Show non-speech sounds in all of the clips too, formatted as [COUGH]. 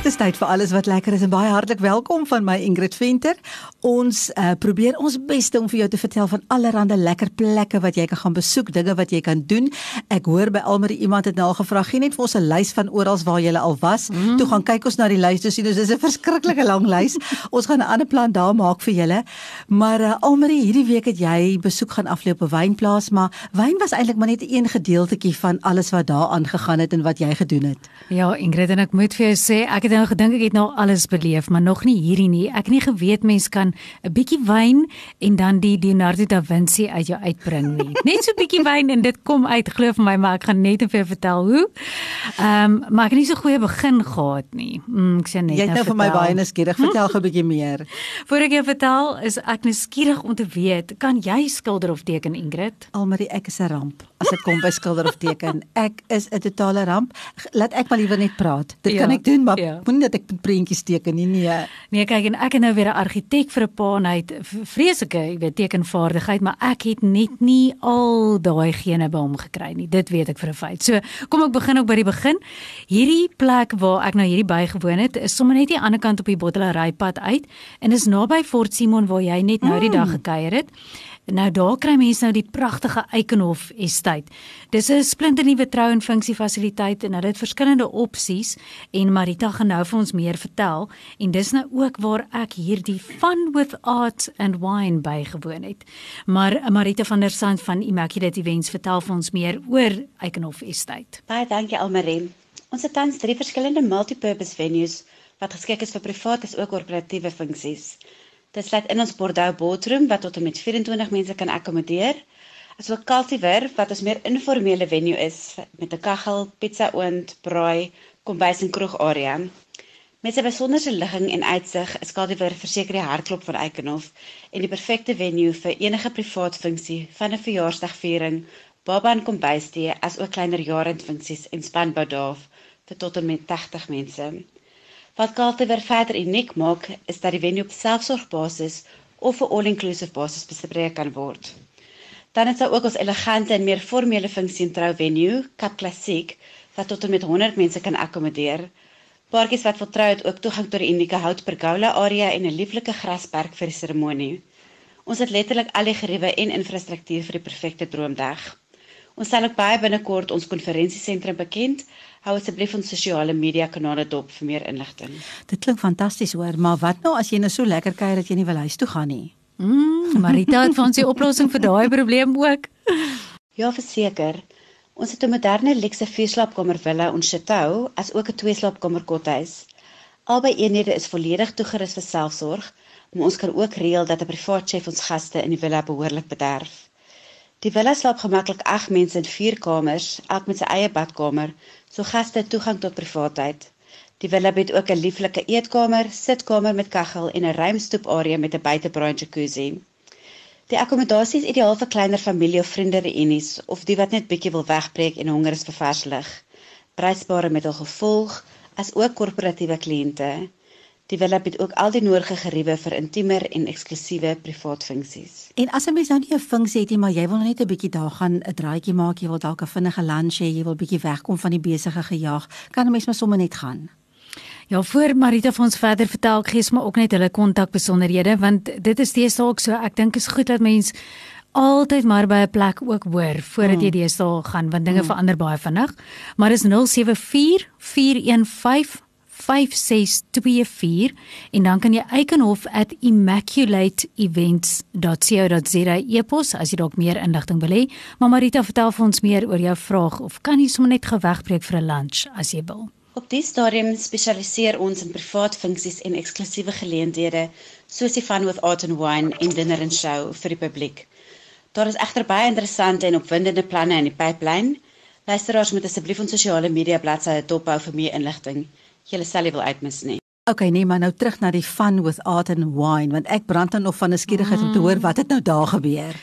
Dis tyd vir alles wat lekker is en baie hartlik welkom van my Ingrid Venter. Ons uh, probeer ons bes om vir jou te vertel van allerlei lekker plekke wat jy kan gaan besoek, dinge wat jy kan doen. Ek hoor by Almarie iemand het nou al gevra, gee net vir ons 'n lys van oral waar jy al was. Mm. Toe gaan kyk ons na die lys, dis dis 'n verskriklike lang lys. [LAUGHS] ons gaan 'n ander plan daar maak vir julle. Maar uh, Almarie, hierdie week het jy besoek gaan aflê op 'n wynplaas, maar wyn was eintlik maar net een gedeeltjie van alles wat daar aangegaan het en wat jy gedoen het. Ja, Ingrid en ek moet vir jou sê, ek het nou gedink ek het nou alles beleef, maar nog nie hierdie nie. Ek het nie geweet mens kan 'n bietjie wyn en dan die Leonardo da Vinci uit jou uitbring nie. [LAUGHS] Net so 'n bietjie wyn en dit kom uit, glo vir my, maar ek gaan net vir jou vertel hoe. Ehm, um, maar ek het nie so goeie begin gehad nie. Mm, ek sê net. Jy het nou vir my baie nuuskierig, vertel gou 'n bietjie [LAUGHS] meer. Voordat ek jou vertel, is ek nuuskierig om te weet, kan jy skilder of teken, Ingrid? Almarie, ek is 'n ramp as dit kom by skilder of teken. Ek is 'n totale ramp. Laat ek maar liewer net praat. Dit ja, kan ek doen, maar ja. moenie dat ek prentjies teken nie. Nee. Nee, kyk en ek het nou weer 'n argitek vir 'n paar en hy het vreeslike, jy weet, tekenvaardigheid, maar ek het net nie al daai gene by hom gekry nie. Dit weet ek vir 'n feit. So, kom ek begin ook by die begin. Hierdie plek waar ek nou hierdie bygewoon het, is sommer net aan die ander kant op die Bottelerypad uit en is naby Fort Simon waar jy net nou die dag mm. gekuier het. Nou daar kry mense nou die pragtige Eikenhof Estate. Dis 'n splinternuwe trou en funksie fasiliteit en hulle het verskillende opsies en Marita gaan nou vir ons meer vertel en dis nou ook waar ek hierdie Fun with Art and Wine bygewoon het. Maar Marita van der Sand van Immaculate Events vertel vir ons meer oor Eikenhof Estate. Baie dankie Almarie. Ons het tans drie verskillende multipurpose venues wat geskik is vir private as ook korporatiewe funksies. Dit sluit in ons Bordeaux Ballroom wat tot en met 24 mense kan akkommodeer. Asook Cultivar wat ons meer informele venue is met 'n kaggel, pizza oond, braai, kombuis en kroeg area. Met sy besonderse ligging en uitsig is Cultivar verseker die hartklop van Eikenhof en die perfekte venue vir enige privaat funksie van 'n verjaarsdagviering, baba en kombuistee as ook kleiner jaarendfunksies en spanbou daar vir tot en met 80 mense. Wat Kaltewer verder uniek maak, is dat die venue op selfsorgbasis of 'n all-inclusive basis bespreek kan word. Dan het sy ook ons elegante en meer formele funksie in trou venue, Cap Classic, wat tot en met 100 mense kan akkommodeer. Paartjies wat wil trou het ook toegang tot die unieke houtpergola area en 'n lieflike grasperk vir die seremonie. Ons het letterlik al die geriewe en infrastruktuur vir die perfekte droomdag. Ons sal ook baie binnekort ons konferensiesentrum bekend hou asseblief ons sosiale media kanale dop vir meer inligting. Dit klink fantasties hoor, maar wat nou as jy nou so lekker kuier dat jy nie wil huis toe gaan nie? Mm, Marita het vir ons die oplossing vir daai probleem ook. Ja, verseker. Ons het 'n moderne luxe vierslaapkamer villa in Chateau as ook 'n tweeslaapkamer kothuis. Albei eenhede is volledig toegerus vir selfsorg, maar ons kan ook reël dat 'n privaat chef ons gaste in die villa behoorlik bederf. Die villa slaap gemaklik 8 mense in 4 kamers, elk met sy eie badkamer, so gaste toegang tot privaatheid. Die villa het ook 'n lieflike eetkamer, sitkamer met kaggel en 'n ruim stoeparea met 'n buitebraai jacuzzi. Die akkommodasie is ideaal vir kleiner familie of vriende reunies of die wat net bietjie wil wegbreek en honger is vir vars lug. Prysbare met hul gevolg as ook korporatiewe kliënte. Die villa het ook al die nodige geriewe vir intiemer en eksklusiewe privaat funksies. En as 'n mens nou nie 'n funksie het nie, maar jy wil net 'n bietjie daar gaan 'n draaitjie maak, jy wil dalk 'n vinnige lunch hê, jy wil bietjie wegkom van die besige gejaag, kan 'n mens maar sommer net gaan. Ja, voor Marita vir ons verder vertel, gee ons maar ook net hulle kontak besonderhede want dit is steeds ook so, ek dink is goed dat mens altyd maar by 'n plek ook hoor voordat mm. jy deesdae gaan want dinge mm. verander baie vinnig. Maar is 074 415 5624 en dan kan jy eikenhof@immaculateevents.co.za e-pos as jy dalk meer inligting wil hê. Maar Marita vertel vir ons meer oor jou vraag of kan jy sommer net gewegbreek vir 'n lunch as jy wil. Op die stadium spesialiseer ons in privaat funksies en eksklusiewe geleenthede soos die Fun with Art and Wine en dinner and show vir die publiek. Daar is egter baie interessante en opwindende planne in die pipeline. Luisteraars moet asseblief ons sosiale media bladsye dophou vir meer inligting julle sal nie wil uitmis nie. Okay, nee, maar nou terug na die fun with art and wine want ek brand dan nog van nuuskierigheid mm. om te hoor wat het nou daar gebeur.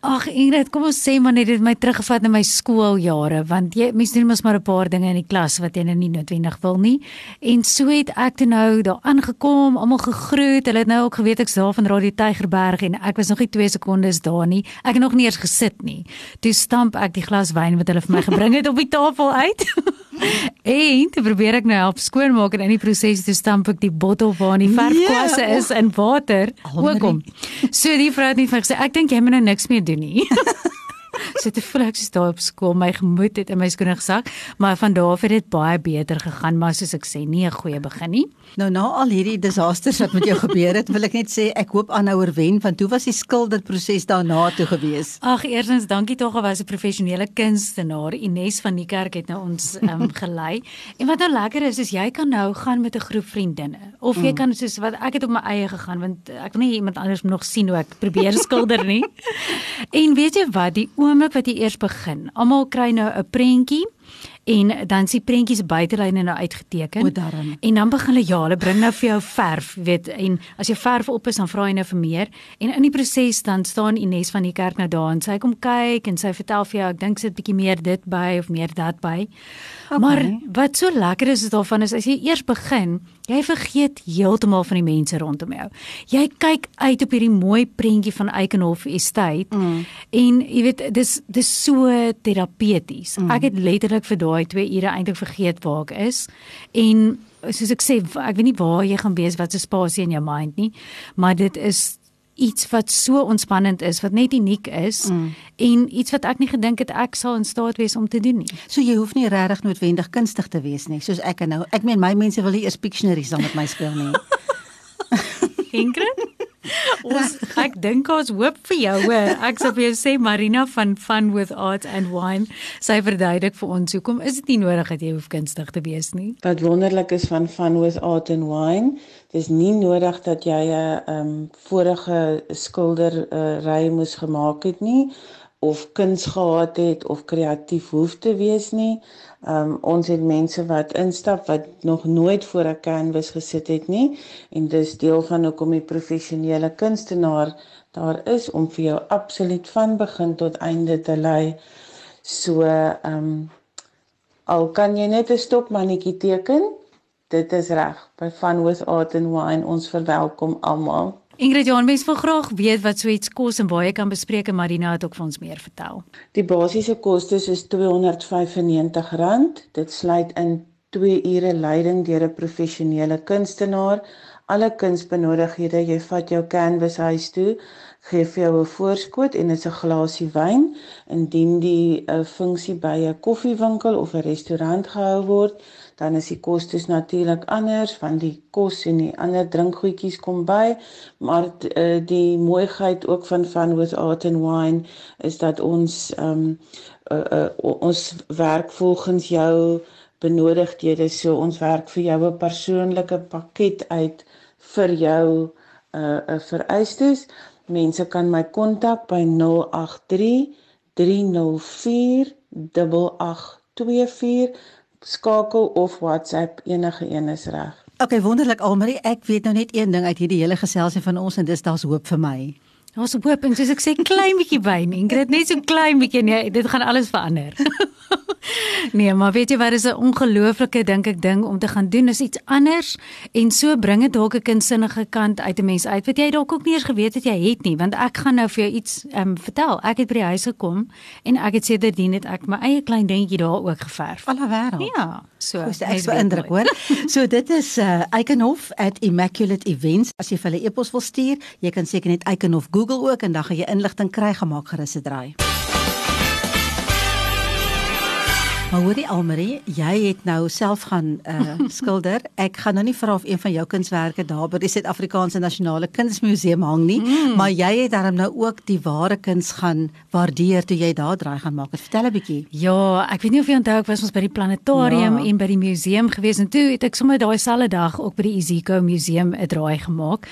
Ag Ingrid, kom ons sê maar net dit my teruggevat na my skooljare want jy mens doen mos maar 'n paar dinge in die klas wat jy nou nie noodwendig wil nie. En so het ek toe nou daar aangekom, almal gegroet. Hulle het nou ook geweet ek's daar van Radio Tygerberg en ek was nog nie 2 sekondes daar nie. Ek het nog nie eers gesit nie. Toe stamp ek die glas wyn wat hulle vir my gebring het op die tafel uit. [LAUGHS] en toe probeer ek nou help skoonmaak en in die proses toe stamp ek die bottel waarin die verfkwasse Nee, is in water Almarie. ook om. So die vrou het nie vir gesê ek dink jy moet nou niks meer doen nie. [LAUGHS] so te voel ek soos daar op skool my gemoed het in my skoene gesak, maar van daar af het dit baie beter gegaan, maar soos ek sê, nie 'n goeie begin nie. Nou na al hierdie disasters wat met jou gebeur het, wil ek net sê ek hoop aanhouer wen want toe was die skilderproses daarna toe gewees. Ag, eerstens dankie tog aan was 'n professionele kunstenaar, Ines van die kerk het nou ons um, [LAUGHS] gelei. En wat nou lekker is, is jy kan nou gaan met 'n groep vriendinne of jy kan soos wat ek het op my eie gegaan want ek wil nie iemand anders nog sien hoe ek probeer skilder nie. [LAUGHS] En weet jy wat, die oomblik wat jy eers begin, almal kry nou 'n prentjie en dan is die prentjies buitelyne nou uitgeteken. O. En dan begin hulle ja, hulle bring nou vir jou verf, weet, en as jou verf op is dan vra jy nou vir meer. En in die proses dan staan Ines van die kerk nou daar en sy kom kyk en sy vertel vir jou, ek dink sit bietjie meer dit by of meer dat by. Okay. Maar wat so lekker is is daarvan is as jy eers begin, jy vergeet heeltemal van die mense rondom jou. Jy kyk uit op hierdie mooi prentjie van Eikenhof Estate mm. en jy weet dis dis so terapeuties. Mm. Ek het letterlik vir daai 2 ure eintlik vergeet waar ek is en soos ek sê ek weet nie waar jy gaan wees wat se spasie in jou mind nie, maar dit is iets wat so ontspannend is, wat net uniek is mm. en iets wat ek nie gedink het ek sal in staat wees om te doen nie. So jy hoef nie regtig noodwendig kunstig te wees nie, soos ek en nou. Ek meen my mense wil nie eers Pictionary saam met my speel nie. [LAUGHS] Ingrid? Ons ek dink ons hoop vir jou hoor. Ek sal vir jou sê Marina van Fun with Art and Wine, sy verduidelik vir ons hoekom is dit nie nodig dat jy hoef kunstig te wees nie. Wat wonderlik is van Fun with Art and Wine, dis nie nodig dat jy 'n um, vorige skilder uh, ry moes gemaak het nie of kuns gehad het of kreatief hoef te wees nie. Um ons het mense wat instap wat nog nooit voor 'n canvas gesit het nie en dis deel van hoekom die professionele kunstenaar daar is om vir jou absoluut van begin tot einde te lei. So um al kan jy net 'n stokmannetjie teken, dit is reg. By Fun with Art and Wine ons verwelkom almal. Ingrid Johan mens wil graag weet wat so iets kos en jy kan bespreek en Marina het ook vir ons meer vertel. Die basiese kostes is R295. Dit sluit in 2 ure leiding deur 'n professionele kunstenaar. Alle kunsbenodigdhede, jy vat jou canvas huis toe, gee vir jou 'n voorskot en dit's 'n glasie wyn. Indien die 'n uh, funksie by 'n koffiewinkel of 'n restaurant gehou word, dan is die kostes natuurlik anders want die kos en die ander drinkgoedjies kom by, maar uh, die mooiheid ook van Fun with Art and Wine is dat ons um uh, uh, ons werk volgens jou benodigdhede so ons werk vir jou 'n persoonlike pakket uit vir jou uh, uh vereistes. Mense kan my kontak by 083 304 8824 skakel of WhatsApp enige een is reg. Okay, wonderlik Almarie, ek weet nou net een ding uit hierdie hele geselsie van ons en dis daar's hoop vir my. Daar's hoop en soos ek sê klein bietjie wyn, Ingrid, net so klein bietjie nee, dit gaan alles verander. [LAUGHS] nee, maar weet jy wat is 'n ongelooflike dink ek ding om te gaan doen is iets anders en so bring dit dalk 'n kunsinnige kant uit 'n mens uit wat jy dalk ook nie eens geweet het jy het nie, want ek gaan nou vir jou iets ehm um, vertel. Ek het by die huis gekom en ek het sedertdien het ek my eie klein dingetjie daar ook geverf. Alle wêreld. Ja, so. Goed, ek is beïndruk hoor. So dit is uh Eikenhof at Immaculate Events. As jy vir hulle e-pos wil stuur, jy kan seker net Eikenhof Google ook en dan gaan jy inligting kry gemaak gerus se draai. Maar hoorie Almarie, jy het nou self gaan uh [LAUGHS] skilder. Ek gaan nou nie vra of een van jou kunswerke daar by die Suid-Afrikaanse Nasionale Kunsmuseum hang nie, mm. maar jy het daarom nou ook die ware kuns gaan waardeer toe jy daar draai gaan maak. Vertel 'n bietjie. Ja, ek weet nie of jy onthou ek was ons by die planetarium Ja. ja. en by die museum gewees en toe het ek sommer daai selfde dag ook by die Iziko museum 'n draai gemaak.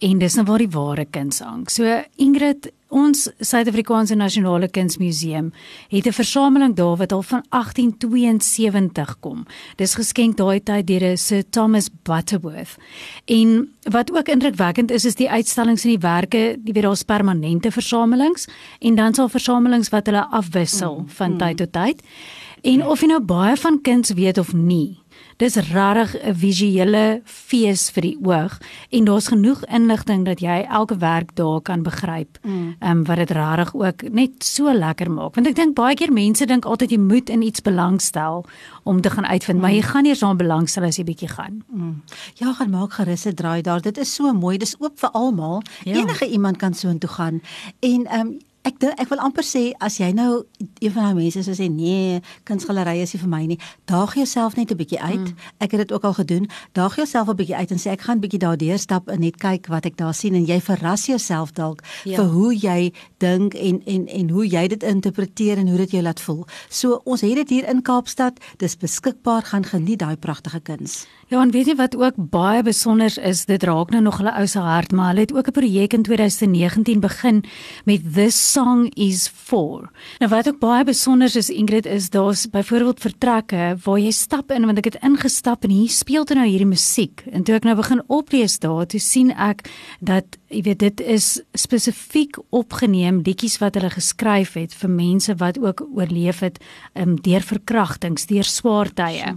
En dis nou waar die ware kuns hang. So Ingrid ons Suid-Afrikaanse Nasionale Kunsmuseum het 'n versameling daar wat al van 1872 kom. Dis geskenk daai tyd deur Sir Thomas Butterworth. En wat ook indrukwekkend is is die uitstallings en die werke, jy weet daar's permanente versamelings en dan sal versamelings wat hulle afwissel mm, van tyd tot tyd. En of jy nou baie van kuns weet of nie, dis regtig 'n visuele fees vir die oog en daar's genoeg inligting dat jy elke werk daar kan begryp. Mm. Ehm um, wat dit regtig ook net so lekker maak. Want ek dink baie keer mense dink altyd jy moet in iets belangstel om te gaan uitvind, mm. maar jy gaan eers aan belangstel as jy bietjie gaan. Mm. Ja, gaan maak gerus 'n draai daar. Dit is so mooi. Dis oop vir almal. Ja. Enige iemand kan so intoe gaan. En ehm um, Ek dink ek wil amper sê as jy nou een van daai mense sê nee, kunsgalery is nie vir my nie, daag jouself net 'n bietjie uit. Mm. Ek het dit ook al gedoen. Daag jouself 'n bietjie uit en sê ek gaan bietjie daardeur stap en net kyk wat ek daar sien en jy verras jouself dalk ja. vir hoe jy dink en en en hoe jy dit interpreteer en hoe dit jou laat voel. So ons het dit hier in Kaapstad. Dis beskikbaar. Gaan geniet daai pragtige kuns. Ja, en weet jy wat ook baie besonder is, dit raak nou nog hulle ou se hart, maar hulle het ook 'n projek in 2019 begin met This Song is For. Nou wat ook baie besonder is, Ingrid, is daar's byvoorbeeld vertrekke waar jy stap in want ek het ingestap en hier speel toe nou hierdie musiek. En toe ek nou begin oplees daar, toe sien ek dat jy weet dit is spesifiek opgeneem liedjies wat hulle geskryf het vir mense wat ook oorleef het um, deur verkrachtings, deur swaar tye.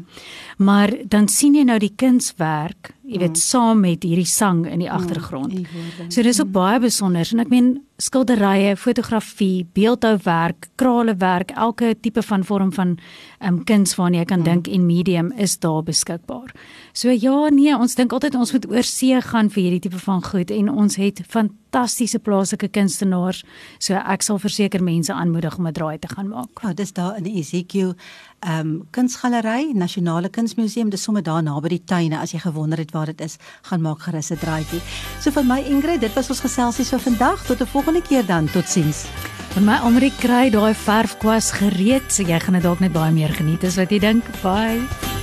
Maar dan sien jy nou die kunswerk, jy weet, mm. saam met hierdie sang in die mm, agtergrond. So dis ook mm. baie besonder en ek meen skilderye, fotografie, beeldhouwerk, kralewerk, elke tipe van vorm van um, kuns waarna jy kan dink en medium is daar beskikbaar. So ja, nee, ons dink altyd ons moet oorsee gaan vir hierdie tipe van goed en ons het fantastiese plaaslike kunstenaars. So ek sal verseker mense aanmoedig om 'n draai te gaan maak. Ja, dis daar in Ezekiel ehm um, kunsgalery, Nasionale Kunsmuseum, dis sommer daar naby die tuine as jy gewonder het waar dit is, gaan maak gerus 'n draaitjie. So vir my Ingrid, dit was ons geselsies vir vandag. Tot 'n volgende keer dan. Totsiens. Vir my Amri kry daai verfkwas gereed, so jy gaan dit dalk net baie meer geniet as wat jy dink. Bye.